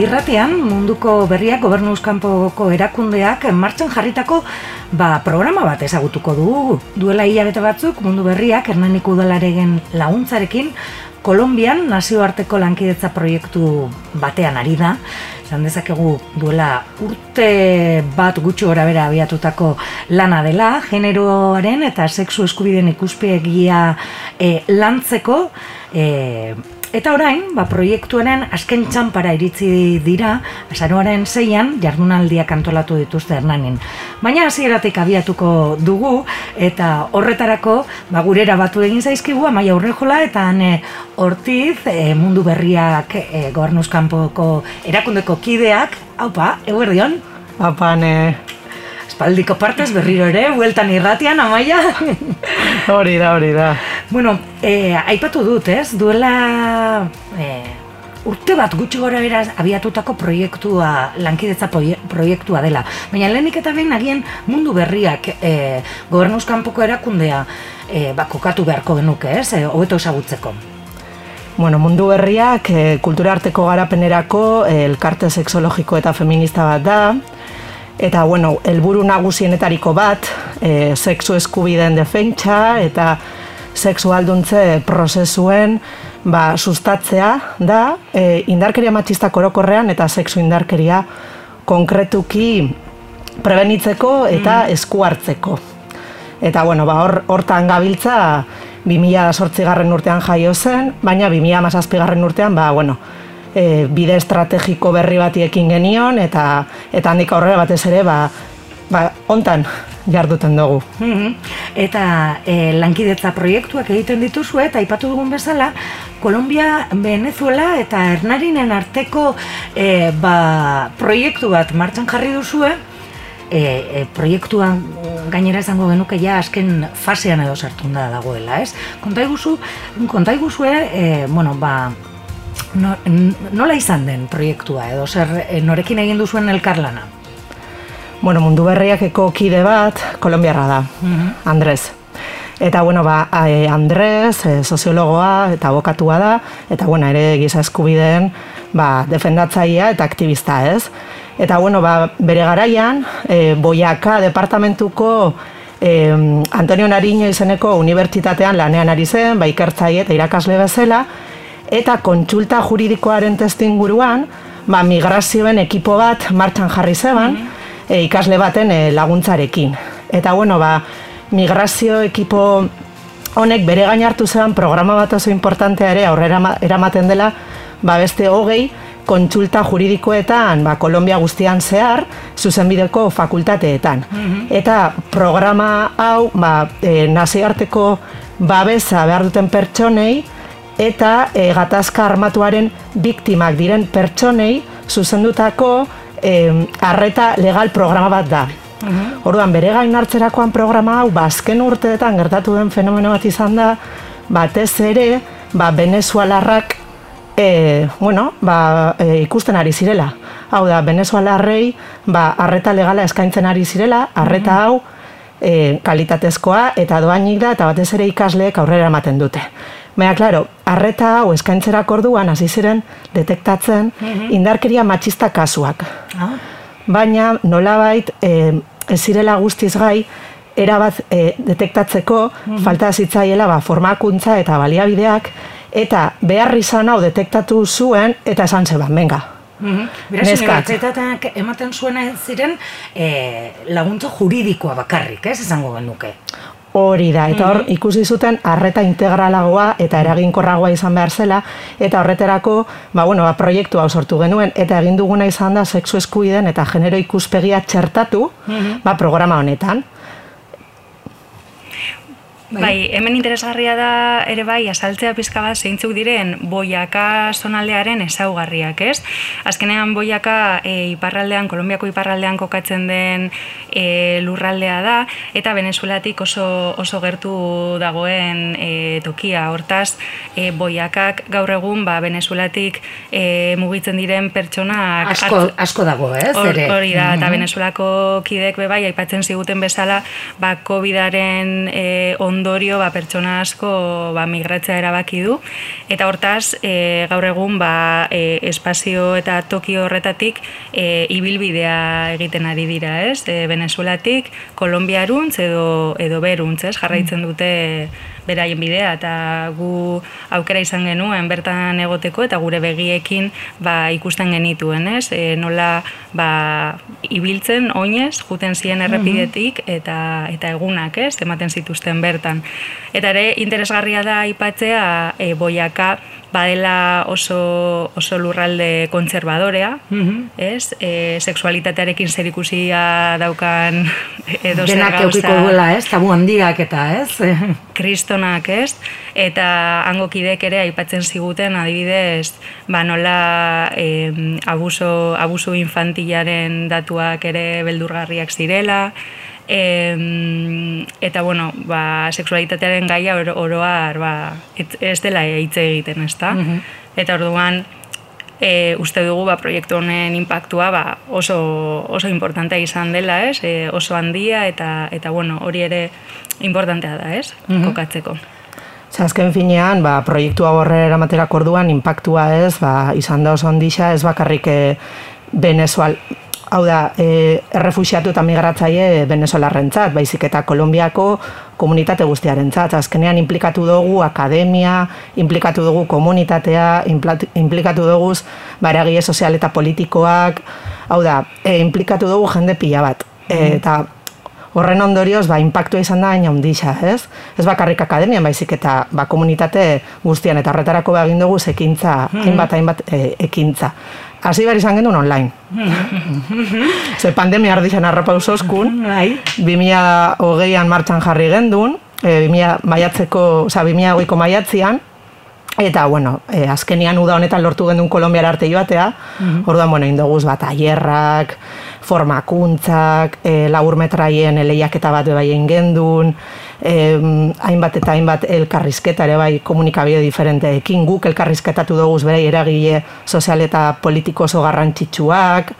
irratean munduko berriak gobernuzkanpoko erakundeak martxan jarritako ba, programa bat ezagutuko du. Duela hilabete batzuk mundu berriak Hernanik udalaren laguntzarekin Kolombian nazioarteko lankidetza proiektu batean ari da. Zan dezakegu duela urte bat gutxi gora bera abiatutako lana dela, generoaren eta sexu eskubideen ikuspegia e, lantzeko, e, Eta orain, ba, proiektuaren azken txampara iritzi dira, azaroaren zeian, jardunaldiak antolatu dituzte hernanin. Baina hasieratik abiatuko dugu, eta horretarako, ba, gurera batu egin zaizkigu, amaia aurrejola, eta hane hortiz, e, mundu berriak e, gobernuzkanpoko erakundeko kideak, haupa, eguerdion? Haupa, ne, Espaldiko partez berriro ere, bueltan irratian, amaia. hori da, hori da. Bueno, eh, aipatu dut, ez? Duela eh, urte bat gutxi gora beraz abiatutako proiektua, lankidetza proiektua dela. Baina lehenik eta behin agien mundu berriak eh, gobernuzkanpoko erakundea eh, bakokatu beharko genuke, ez? Eh, hobeto esagutzeko. Bueno, mundu berriak eh, kultura arteko garapenerako eh, elkarte sexologiko eta feminista bat da, Eta, bueno, helburu nagusienetariko bat, e, sexu eskubideen defentsa eta sexualduntze prozesuen ba, sustatzea da e, indarkeria matxista korokorrean eta sexu indarkeria konkretuki prebenitzeko eta mm. esku hartzeko. Eta, bueno, ba, hortan gabiltza 2008 garren urtean jaio zen, baina 2008 garren urtean, ba, bueno, e, bide estrategiko berri batiekin genion eta eta handik aurrera batez ere ba, ba hontan jarduten dugu. Mhm. Eta e, lankidetza proiektuak egiten dituzu eta aipatu dugun bezala Kolombia, Venezuela eta Hernarinen arteko e, ba, proiektu bat martxan jarri duzue e, e, proiektuan gainera izango genuke ja azken fasean edo sartun da dagoela, ez? Konta iguzu, konta e, bueno, ba, no, nola izan den proiektua edo zer eh, norekin egin duzuen elkarlana? Bueno, mundu berriak eko kide bat, kolombiarra da, mhm. Andrez. Eta, bueno, ba, eh, Andrez, e, soziologoa eta abokatua da, eta, bueno, ere giza eskubideen ba, defendatzaia eta aktivista, ez? Eta, bueno, ba, bere garaian, e, boiaka departamentuko e, Antonio Nariño izeneko unibertsitatean lanean ari zen, ba, ikertzaile eta irakasle bezala, eta kontsulta juridikoaren testu inguruan, ba, migrazioen ekipo bat martxan jarri zeban, mm ikasle baten e, laguntzarekin. Eta bueno, ba, migrazio ekipo honek bere gain hartu zeban programa bat oso importantea ere aurrera eramaten dela, ba, beste hogei, kontsulta juridikoetan ba, Kolombia guztian zehar, zuzenbideko fakultateetan. Mhm. Eta programa hau ba, e, naziarteko babesa behar duten pertsonei, eta e, gatazka armatuaren biktimak diren pertsonei zuzendutako e, arreta legal programa bat da. Mhm. Orduan, bere gain hartzerakoan programa hau, ba, azken urteetan gertatu den fenomeno bat izan da, batez ere, ba, venezualarrak e, bueno, ba, e, ikusten ari zirela. Hau da, venezualarrei, ba, arreta legala eskaintzen ari zirela, arreta mhm. hau, e, kalitatezkoa eta doainik da eta batez ere ikasleek aurrera ematen dute. Baina, klaro, arreta hau eskaintzerak orduan hasi ziren detektatzen mhm. indarkeria matxista kasuak. Ah. Baina, nolabait, e, ez zirela guztiz gai, erabat e, detektatzeko mm falta zitzaiela ba, formakuntza eta baliabideak, eta behar izan hau detektatu zuen, eta esan zeban, benga, Mm -hmm. ematen zuena ziren e, laguntza juridikoa bakarrik, ez izango genuke. Hori da, eta hor mhm. ikusi zuten arreta integralagoa eta eraginkorragoa izan behar zela, eta horreterako, ba, bueno, ba, proiektu hau sortu genuen, eta egin duguna izan da sexu eskuiden eta genero ikuspegia txertatu, mm ba, programa honetan. Bai. bai, hemen interesgarria da ere bai asaltzea pizka bat zeintzuk diren boiaka zonaldearen ezaugarriak, ez? Azkenean boiaka e, iparraldean, Kolombiako iparraldean kokatzen den e, lurraldea da eta Venezuelatik oso oso gertu dagoen e, tokia. Hortaz, e, boiakak gaur egun ba Venezuelatik e, mugitzen diren pertsonak asko, asko dago, ez? Hori da, eta mm Venezuelako kidek be bai aipatzen ziguten bezala, ba Covidaren e, on ondorio ba, pertsona asko ba, migratzea erabaki du eta hortaz e, gaur egun ba, e, espazio eta toki horretatik e, ibilbidea egiten ari dira, ez? E, Venezuelatik Kolombiaruntz edo edo beruntz, ez? Jarraitzen dute beraien bidea eta gu aukera izan genuen bertan egoteko eta gure begiekin ba, ikusten genituen, ez? E, nola ba, ibiltzen oinez, juten ziren errepidetik eta eta egunak, ez? Ematen zituzten bertan. Eta ere interesgarria da aipatzea e, boiaka badela oso, oso lurralde kontserbadorea, mm ez? E, sexualitatearekin zer daukan edo zer gauza. eukiko duela, ez? Tabu handiak eta, ez? Kristonak, ez? Eta hango kidek ere aipatzen ziguten adibidez, ba nola e, abuso, abuso infantilaren datuak ere beldurgarriak zirela, E, eta bueno, ba, sexualitatearen gaia oroar ba, ez dela hitz egiten, ezta? Mm Eta orduan e, uste dugu ba, proiektu honen impactua ba, oso, oso importantea izan dela, ez? E, oso handia eta eta bueno, hori ere importantea da, ez? Mm Kokatzeko. Azken finean, ba, proiektua horre eramaterak orduan, impactua ez, ba, izan da oso handisa, ez bakarrik e, Venezual, hau da, e, errefusiatu eta migratzaile venezolarrentzat, baizik eta Kolombiako komunitate guztiarentzat. Azkenean implikatu dugu akademia, implikatu dugu komunitatea, implikatu dugu baragie sozial eta politikoak, hau da, e, implikatu dugu jende pila bat. E, eta horren ondorioz, ba, impactua izan da baina hundisa, ez? Ez bakarrik akademian, baizik eta ba, komunitate guztian, eta horretarako egin dugu ekintza, hmm. hainbat, hainbat e, ekintza hasi behar izan genuen online. Ze pandemia ardizan arrapa usoskun, bai. bimia hogeian martxan jarri gendun, e, bimia maiatzeko, oza, bimia hogeiko maiatzian, Eta, bueno, e, azkenian uda honetan lortu gendun Kolombiara arte joatea, mm orduan, bueno, indoguz bat aierrak, formakuntzak, e, laur metraien eleiaketa bat bebaien gendun, eh, hainbat eta hainbat elkarrizketa ere bai komunikabide diferenteekin. Guk elkarrizketatu dugu bere eragile sozial eta politiko oso garrantzitsuak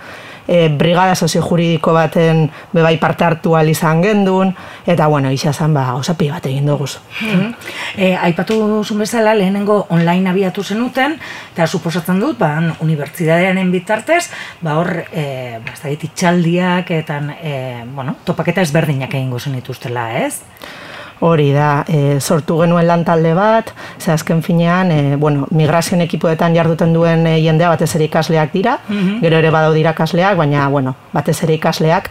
e, brigada sozio-juridiko baten bebai parte hartu izan gendun, eta bueno, isa zan ba, osapi bat egin dugu. Mm e, aipatu zuen bezala, lehenengo online abiatu zenuten, eta suposatzen dut, ba, unibertsitatearen bitartez, ba, hor, e, ba, itxaldiak, eta, e, bueno, topaketa ezberdinak egingo zen ituztela, ez? Hori da, e, sortu genuen lan talde bat, ze azken finean, e, bueno, migrazioen ekipoetan jarduten duen e, jendea batez ere ikasleak dira, mhm. gero ere badau dira ikasleak, baina, bueno, batez ere ikasleak,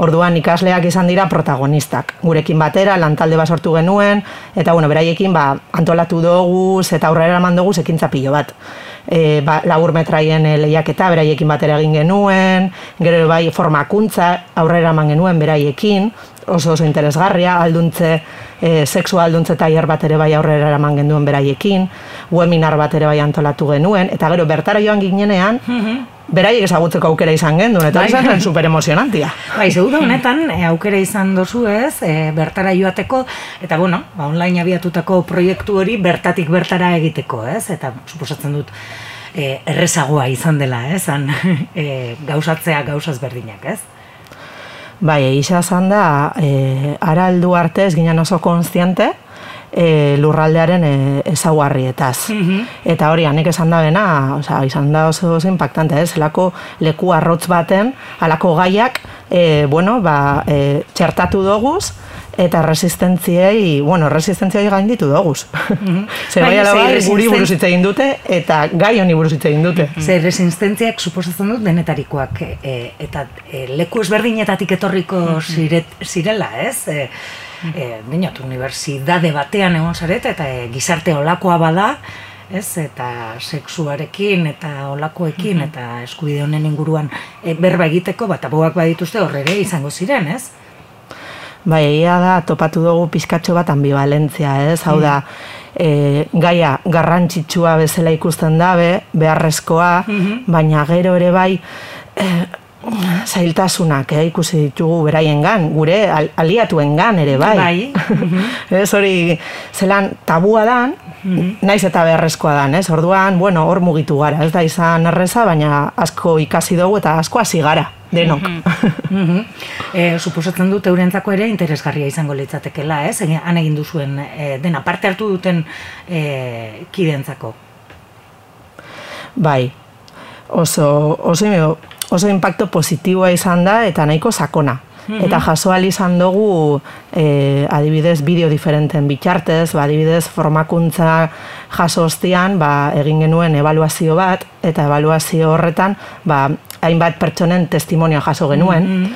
orduan ikasleak izan dira protagonistak. Gurekin batera, lan talde bat sortu genuen, eta, bueno, beraiekin, ba, antolatu dugu, eta aurrera eman dugu, ekintza pilo bat. E, ba, labur metraien lehiaketa, beraiekin batera egin genuen, gero bai formakuntza aurrera eman genuen beraiekin, oso oso interesgarria, alduntze, e, sexua alduntze taier bat ere bai aurrera eraman genduen beraiekin, webinar bat ere bai antolatu genuen, eta gero bertara joan ginenean, mhm. beraiek ezagutzeko aukera izan genduen, eta bai. izan zen super emozionantia. Bai, zeu honetan, e, aukera izan dozu ez, e, bertara joateko, eta bueno, ba, online abiatutako proiektu hori bertatik bertara egiteko, ez, eta suposatzen dut, e, errezagoa izan dela, ez, e, gauzatzea gauzaz berdinak, ez? Bai, egisa zan da, e, ara aldu arte ez ginen oso konstiente e, lurraldearen e, ezaguarrietaz. Mm Eta hori, anek esan da bena, oza, izan da oso, oso impactante, ez? Zelako leku arrotz baten, alako gaiak, e, bueno, ba, e, txertatu doguz, eta resistentziei, bueno, resistentziei gain ditu doguz. Mm Zer bai, ala bai, guri buruz egin dute, eta gai honi buruz egin dute. Mm Zer resistentziak suposatzen dut denetarikoak, e, eta e, leku ezberdinetatik etorriko mm ziret, zirela, ez? E, e, dinot, unibertsidade batean egon zaret, eta e, gizarte olakoa bada, ez? Eta sexuarekin, eta olakoekin, eta eskubide honen inguruan e, berba egiteko, bat aboak badituzte horrere izango ziren, ez? Bai, egia da, topatu dugu pizkatxo bat ambivalentzia, ez? Hau da, e, gaia garrantzitsua bezala ikusten dabe, beharrezkoa, mhm. baina gero ere bai, e, zailtasunak eh, ikusi ditugu beraiengan, gure aliatuengan ere bai. Bai. ez hori zelan tabua dan, naiz eta beharrezkoa dan, ez? Orduan, bueno, hor mugitu gara, ez da izan erreza, baina asko ikasi dugu eta asko hasi gara, denok. e, suposatzen dut eurentzako ere interesgarria izango litzatekela, ez? Han egin duzuen e, dena parte hartu duten e, kidentzako. Bai, oso, oso, oso impacto positiboa izan da eta nahiko sakona. -hmm. Eta jaso izan dugu e, adibidez bideo diferenten bitxartez, ba, adibidez formakuntza jaso ostian ba, egin genuen evaluazio bat, eta evaluazio horretan ba, hainbat pertsonen testimonioa jaso genuen.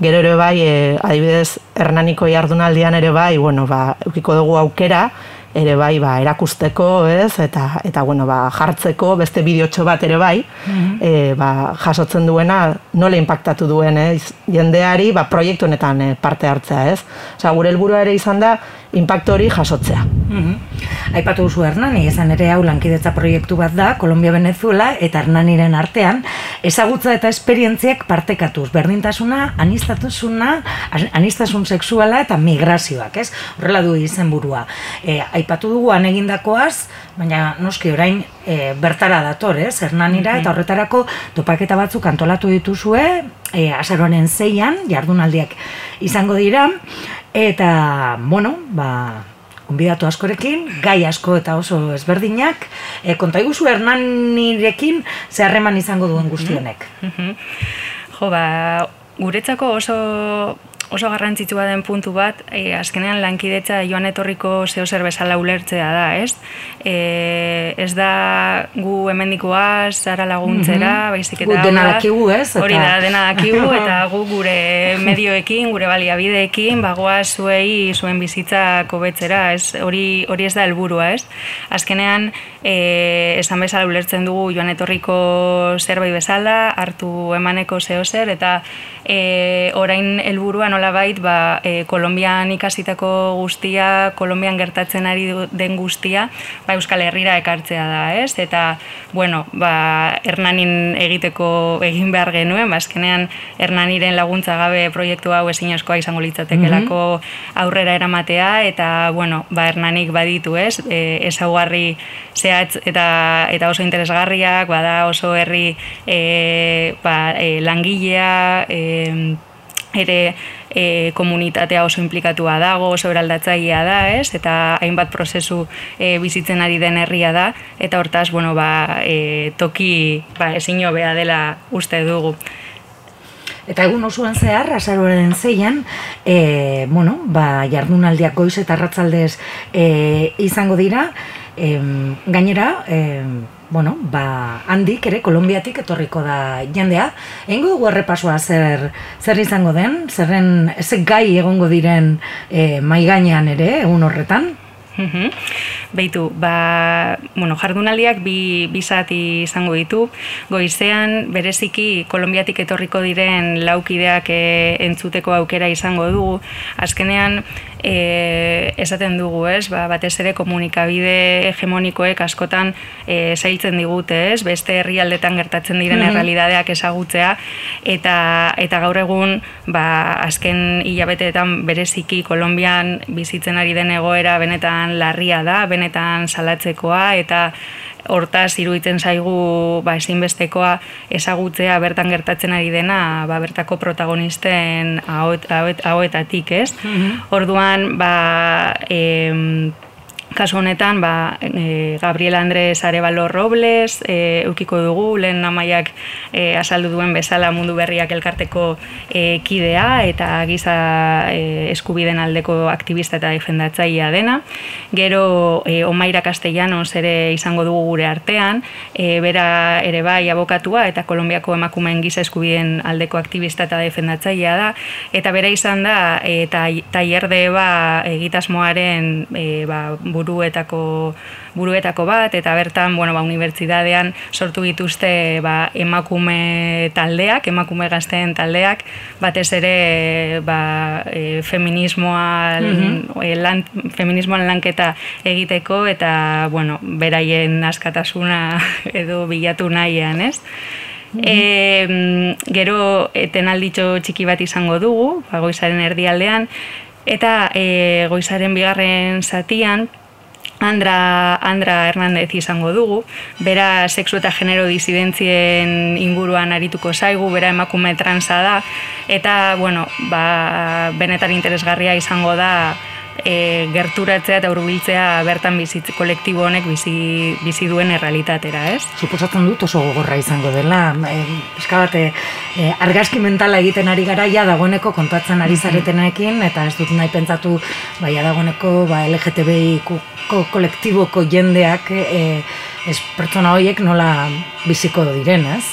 Gero ere bai, e, adibidez, Hernaniko jardunaldian ere bai, bueno, ba, eukiko dugu aukera, ere bai ba, erakusteko, ez? Eta, eta bueno, ba, jartzeko beste bideotxo bat ere bai, mm ba, jasotzen duena nola impactatu duen, ez? Jendeari ba, proiektu honetan e, parte hartzea, ez? Osa, gure helburua ere izan da, impacto hori jasotzea. Mm Aipatu duzu Hernani, esan ere hau lankidetza proiektu bat da, Kolombia Venezuela eta Hernaniren artean, ezagutza eta esperientziak partekatuz, berdintasuna, anistatusuna, anistasun sexuala eta migrazioak, ez? Horrela du izen burua. E, aipatu dugu egindakoaz, baina noski orain e, bertara dator, ez? Hernanira eta horretarako topaketa batzuk antolatu dituzue, e, azaroaren zeian, jardunaldiak izango dira, eta, bueno, ba, Onbidatu askorekin, gai asko eta oso ezberdinak. E, konta iguzu Hernanirekin zeharreman izango duen guztionek. Jo, ba, guretzako oso oso garrantzitsua den puntu bat, e, azkenean lankidetza joan etorriko zeo zer bezala ulertzea da, ez? E, ez da gu hemendikoa zara laguntzera, mm -hmm. baizik eta... dena dakigu, ez? Hori da, dena dakigu, eta gu gure medioekin, gure baliabideekin, bagoa zuei zuen bizitza kobetzera, ez? Hori, hori ez da helburua, ez? Azkenean, e, esan bezala ulertzen dugu joan etorriko zerbait bezala, hartu emaneko zeo zer, eta e, orain helburua nola bait, ba, e, Kolombian ikasitako guztia, Kolombian gertatzen ari den guztia, ba, Euskal Herrira ekartzea da, ez? Eta, bueno, ba, Hernanin egiteko egin behar genuen, ba, azkenean Hernaniren laguntza gabe proiektu hau ezinezkoa izango litzatekelako mhm. aurrera eramatea, eta, bueno, ba, Hernanik baditu, ez? E, ezaugarri zehatz eta, eta oso interesgarriak, bada oso herri e, ba, e, langilea, e, ere e, komunitatea oso implikatua dago, oso eraldatzailea da, ez? Eta hainbat prozesu e, bizitzen ari den herria da, eta hortaz, bueno, ba, e, toki ba, ezin bea dela uste dugu. Eta egun osoan zehar, azaroaren zeian, e, bueno, ba, jardunaldiak goiz eta ratzaldez e, izango dira, e, gainera, e, bueno, ba, handik ere Kolombiatik etorriko da jendea. Egingo dugu errepasoa zer, zer izango den, zerren ez gai egongo diren e, maiganean ere, egun horretan? Beitu, ba, bueno, jardunaldiak bi, bi izango ditu. Goizean, bereziki, Kolombiatik etorriko diren laukideak e, entzuteko aukera izango dugu. Azkenean, e, esaten dugu, ez? Ba, batez ere komunikabide hegemonikoek askotan e, zailtzen digute, ez? Beste herrialdetan gertatzen diren mm errealidadeak ezagutzea eta eta gaur egun ba, azken hilabeteetan bereziki Kolombian bizitzen ari den egoera benetan larria da, benetan salatzekoa eta hortaz iruditzen zaigu ba, ezinbestekoa ezagutzea bertan gertatzen ari dena ba, bertako protagonisten hauetatik, ez? Mm Orduan, ba, em, kasu honetan ba, e, Gabriel Andrés Arevalo Robles e, eukiko dugu, lehen namaiak e, azaldu duen bezala mundu berriak elkarteko e, kidea eta giza e, eskubiden aldeko aktivista eta defendatzailea dena. Gero e, Omaira Castellanos ere izango dugu gure artean, e, bera ere bai abokatua eta Kolombiako emakumeen giza eskubiden aldeko aktivista eta defendatzailea da, eta bera izan da eta taierde ba egitasmoaren e, ba, buruetako buruetako bat eta bertan bueno ba unibertsitatean sortu dituzte ba, emakume taldeak emakume gazteen taldeak. Batez ere ba, e, feminismoa mm lan, feminismoan lanketa egiteko eta bueno beraien askatasuna edo bilatu nahian ez? E, gero etenalditxo txiki bat izango dugu, ba, goizaren erdialdean, eta e, goizaren bigarren zatian, Andra, Andra Hernandez izango dugu, bera sexu eta genero disidentzien inguruan arituko zaigu, bera emakume transa da, eta, bueno, ba, benetan interesgarria izango da, e, gerturatzea eta urbiltzea bertan bizit kolektibo honek bizi, bizi duen errealitatera, ez? Suposatzen dut oso gogorra izango dela, e, pixka bat, e, argazki mentala egiten ari gara, ja dagoeneko kontatzen ari zaretenekin, eta ez dut nahi pentsatu, bai, dagoeneko, ba, LGTBI ko, kolektiboko jendeak, e, ez pertsona horiek nola biziko diren, ez?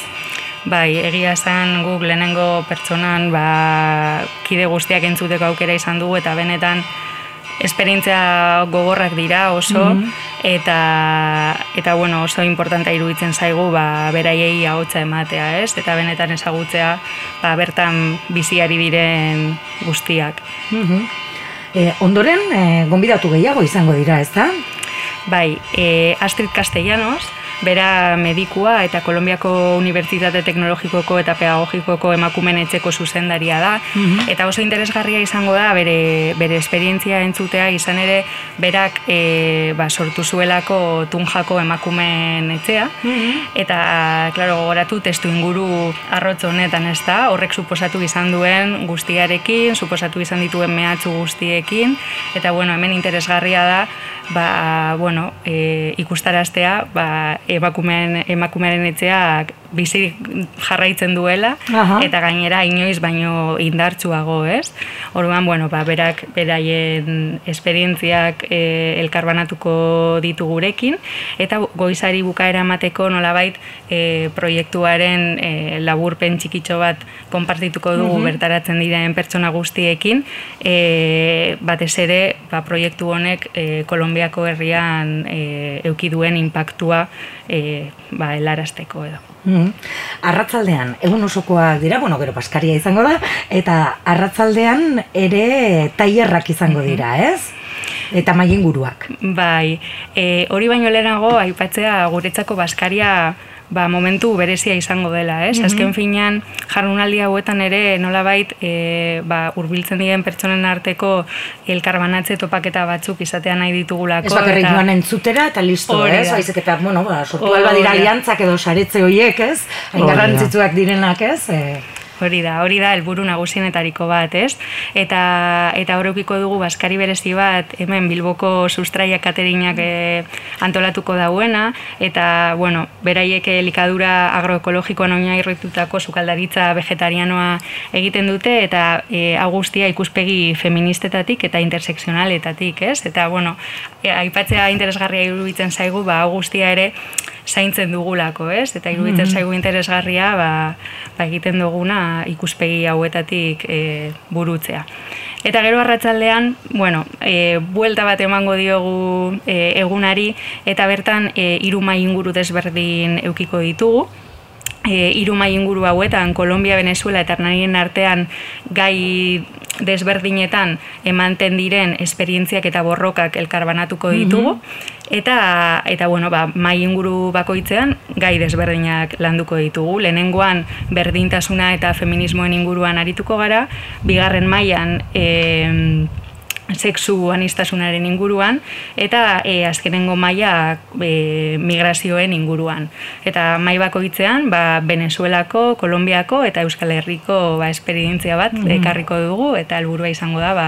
Bai, egia zen guk lehenengo pertsonan ba, kide guztiak entzuteko aukera izan dugu eta benetan esperientzia gogorrak dira oso mhm. eta eta bueno, oso importantea iruditzen zaigu ba beraiei ahotsa ematea, ez? Eta benetan ezagutzea ba bertan biziari diren guztiak. Mm ondoren, e, gonbidatu gehiago izango dira, ez da? Bai, e, Astrid Castellanos, bera medikua eta Kolombiako Unibertsitate Teknologikoko eta Pedagogikoko emakumen etxeko zuzendaria da, mhm. eta oso interesgarria izango da bere, bere esperientzia entzutea izan ere berak e, ba, sortu zuelako tunjako emakumen etxea, mhm. eta, klaro, gogoratu testu inguru arrotz honetan ez da, horrek suposatu izan duen guztiarekin, suposatu izan dituen mehatzu guztiekin, eta, bueno, hemen interesgarria da, ba, bueno, e, ikustaraztea, ba, emakumeen emakumearen etxeak bizi jarraitzen duela eta gainera inoiz baino indartsuago, ez? Orduan, bueno, ba, berak beraien esperientziak e, elkarbanatuko ditu gurekin eta goizari bukaera emateko nolabait e, proiektuaren e, laburpen txikitxo bat konpartituko dugu bertaratzen diren pertsona guztiekin, e, batez ere, ba, proiektu honek e, Kolombiako herrian e, euki duen impactua e, ba, helarazteko edo. Mm. Arratzaldean, egun osokoak dira, bueno, gero paskaria izango da, eta arratzaldean ere tailerrak izango dira, ez? Eta maien guruak. Bai, e, hori baino lehenago, aipatzea guretzako baskaria ba, momentu berezia izango dela, ez? Mm Azken finean, jarrunaldi hauetan ere nolabait e, ba, urbiltzen diren pertsonen arteko elkarbanatze topaketa batzuk izatea nahi ditugulako. Ez bakarrik joan entzutera eta listo, ez? Baizek eta, bueno, ba, sortu alba dira aliantzak edo saretze horiek, ez? Hain garrantzitsuak direnak, ez? E, Hori da, hori da helburu nagusienetariko bat, ez? Eta eta horrekiko dugu baskari berezi bat hemen Bilboko sustraia katerinak e, antolatuko dauena eta bueno, beraiek elikadura agroekologikoan oinarritutako sukaldaritza vegetarianoa egiten dute eta e, Augustia ikuspegi feministetatik eta interseksionaletatik, ez? Eta bueno, e, aipatzea interesgarria iruditzen zaigu, ba Augustia ere zaintzen dugulako, ez? Eta iruditzen mm zaigu interesgarria, ba, ba egiten duguna ikuspegi hauetatik e, burutzea. Eta gero arratsaldean, bueno, e, buelta bat emango diogu e, egunari eta bertan e, hiru mai inguru desberdin eukiko ditugu e, irumai inguru hauetan, Kolombia, Venezuela eta Hernanien artean gai desberdinetan emanten diren esperientziak eta borrokak elkarbanatuko ditugu. Eta, eta bueno, ba, mai inguru bakoitzean gai desberdinak landuko ditugu. Lehenengoan berdintasuna eta feminismoen inguruan arituko gara, bigarren mailan e, sexu anistasunaren inguruan eta e, azkenengo maila e, migrazioen inguruan. Eta mai bako hitzean, ba, Venezuelako, Kolombiako eta Euskal Herriko ba, esperientzia bat mm ekarriko dugu eta helburua izango da ba,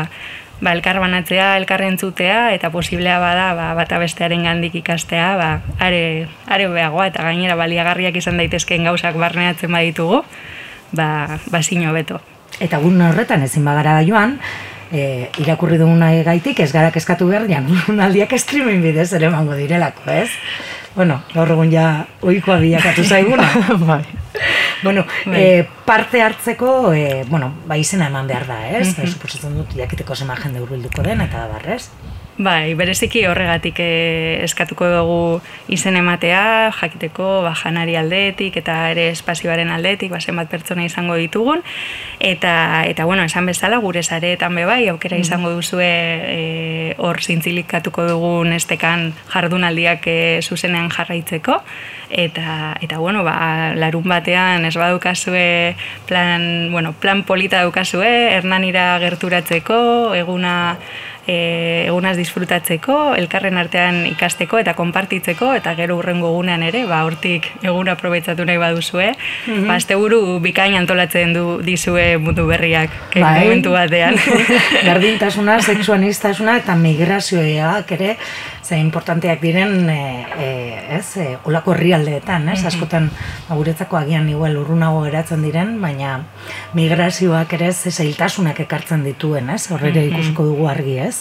ba, elkar banatzea, elkarren zutea, eta posiblea bada, ba, bata bestearen gandik ikastea, ba, are, are beagoa, eta gainera baliagarriak izan daitezkeen gauzak barneatzen baditugu, ba, ba beto. Eta gun horretan ezin bagara da joan, e, irakurri duguna gaitik ez gara eskatu behar, aldiak streaming bidez ere emango direlako, ez? Bueno, gaur egun ja oikoa bilakatu zaiguna. bai. Bueno, bai. E, parte hartzeko, e, bueno, ba izena eman behar da, ez? Mm -hmm. Suposatzen dut, jakiteko zema jende urbilduko den, eta barrez. Bai, bereziki horregatik eh, eskatuko dugu izen ematea, jakiteko ba, janari aldetik eta ere espazioaren aldetik, ba, zenbat pertsona izango ditugun. Eta, eta bueno, esan bezala, gure zareetan be bai, aukera izango duzue eh, hor zintzilikatuko dugun estekan jardunaldiak eh, zuzenean jarraitzeko. Eta, eta bueno, ba, larun batean ez badukazue plan, bueno, plan polita daukazue, hernanira gerturatzeko, eguna e, egunaz disfrutatzeko, elkarren artean ikasteko eta konpartitzeko, eta gero urrengo egunean ere, ba, hortik egun aprobetsatu nahi baduzue, mm -hmm. ba, azte buru bikain antolatzen du dizue mundu berriak, bai. momentu batean. Gardintasuna, seksuanistasuna eta migrazioak ere, ze importanteak diren e, e, ez, e, olako herrialdeetan, ez, mhm. askotan ba, guretzako agian igual urrunago geratzen diren, baina migrazioak ere ez zailtasunak ekartzen dituen, ez, horrere mhm. ikusiko dugu argi, ez.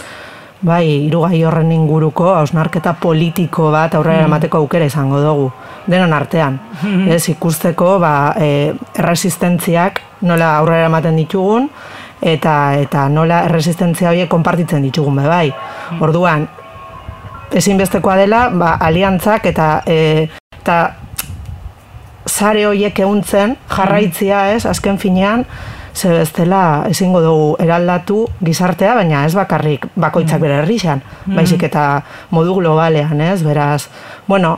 Bai, irugai horren inguruko hausnarketa politiko bat aurrera mhm. emateko aukera izango dugu, denon artean. Ez ikusteko ba, e, erresistentziak nola aurrera ematen ditugun, eta eta nola erresistentzia horiek konpartitzen ditugun be bai. Orduan, ezinbestekoa dela, ba, aliantzak eta e, eta sare horiek ehuntzen jarraitzia, ez, azken finean, ze bestela ezingo dugu eraldatu gizartea, baina ez bakarrik bakoitzak mm. bere herrixan, baizik eta modu globalean, ez, beraz, bueno,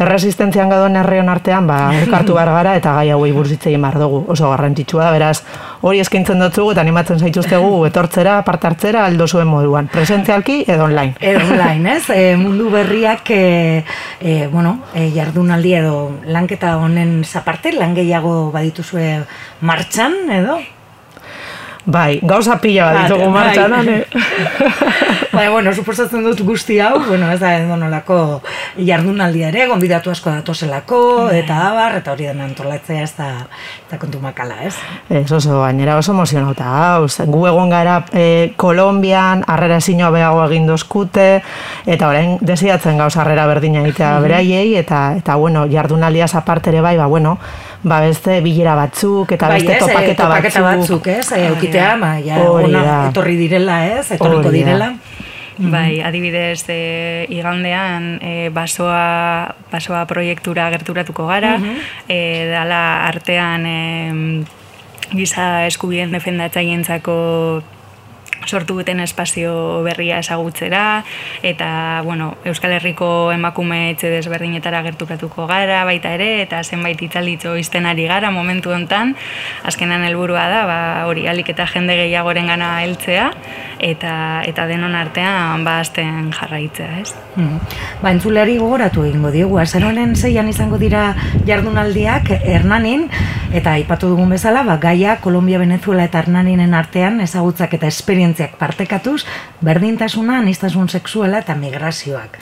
erresistentzian gadoen herrion artean, ba, elkartu behar gara eta gai hauei burzitzei mar dugu, oso garrantzitsua da, beraz, hori eskaintzen dutzu eta animatzen zaituztegu etortzera, partartzera, aldo zuen moduan, presentzialki edo online. Edo online, ez? E, mundu berriak, e, e, bueno, e, jardunaldi edo lanketa honen zaparte, lan gehiago badituzue martxan, edo? Bai, gauza pila bat ditugu bai. martxan, bai. bai, bueno, suposatzen dut guzti hau, bueno, ez da edo nolako jardunaldia ere, gonbidatu asko datozelako, bai. eta abar, eta hori den antolatzea ez da, eta kontu makala, ez? Ez oso, gainera oso emozionauta, hau, gu egon gara e, Kolombian, arrera zinua behago egin dozkute, eta orain desiatzen gauz arrera berdina egitea beraiei, eta, eta bueno, jardunaldia zapartere bai, ba, bueno, ba beste bilera batzuk eta bai, beste ez, topaketa, eh, topaketa batzuk, batzuk ez? Eh, eukitea, ba, ja, ona, etorri direla, ez? Etorriko direla. Mhm. Bai, adibidez, e, igandean e, basoa, basoa proiektura gerturatuko gara, e, dala artean e, giza eskubien defendatzaientzako sortu duten espazio berria ezagutzera eta bueno, Euskal Herriko emakume etxe desberdinetara gerturatuko gara baita ere eta zenbait itzalitzo iztenari gara momentu hontan azkenan helburua da ba, hori alik eta jende gehiagoren gana heltzea eta eta denon artean ba azten jarraitzea, ez? Mm Ba, entzuleari gogoratu egingo diogu, azaronen zeian izango dira jardunaldiak Hernanin, eta aipatu dugun bezala, ba, Gaia, Kolombia, Venezuela eta Hernaninen artean ezagutzak eta esperientziak partekatuz, berdintasuna, anistasun sexuela eta migrazioak.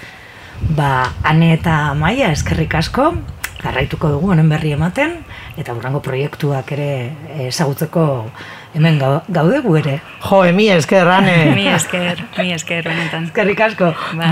Ba, ane eta maia, eskerrik asko, garraituko dugu honen berri ematen, eta burrango proiektuak ere ezagutzeko hemen gaude gu ere. Jo, mi esker, rane. mi esker, mi esker, Eskerrik asko. Ba.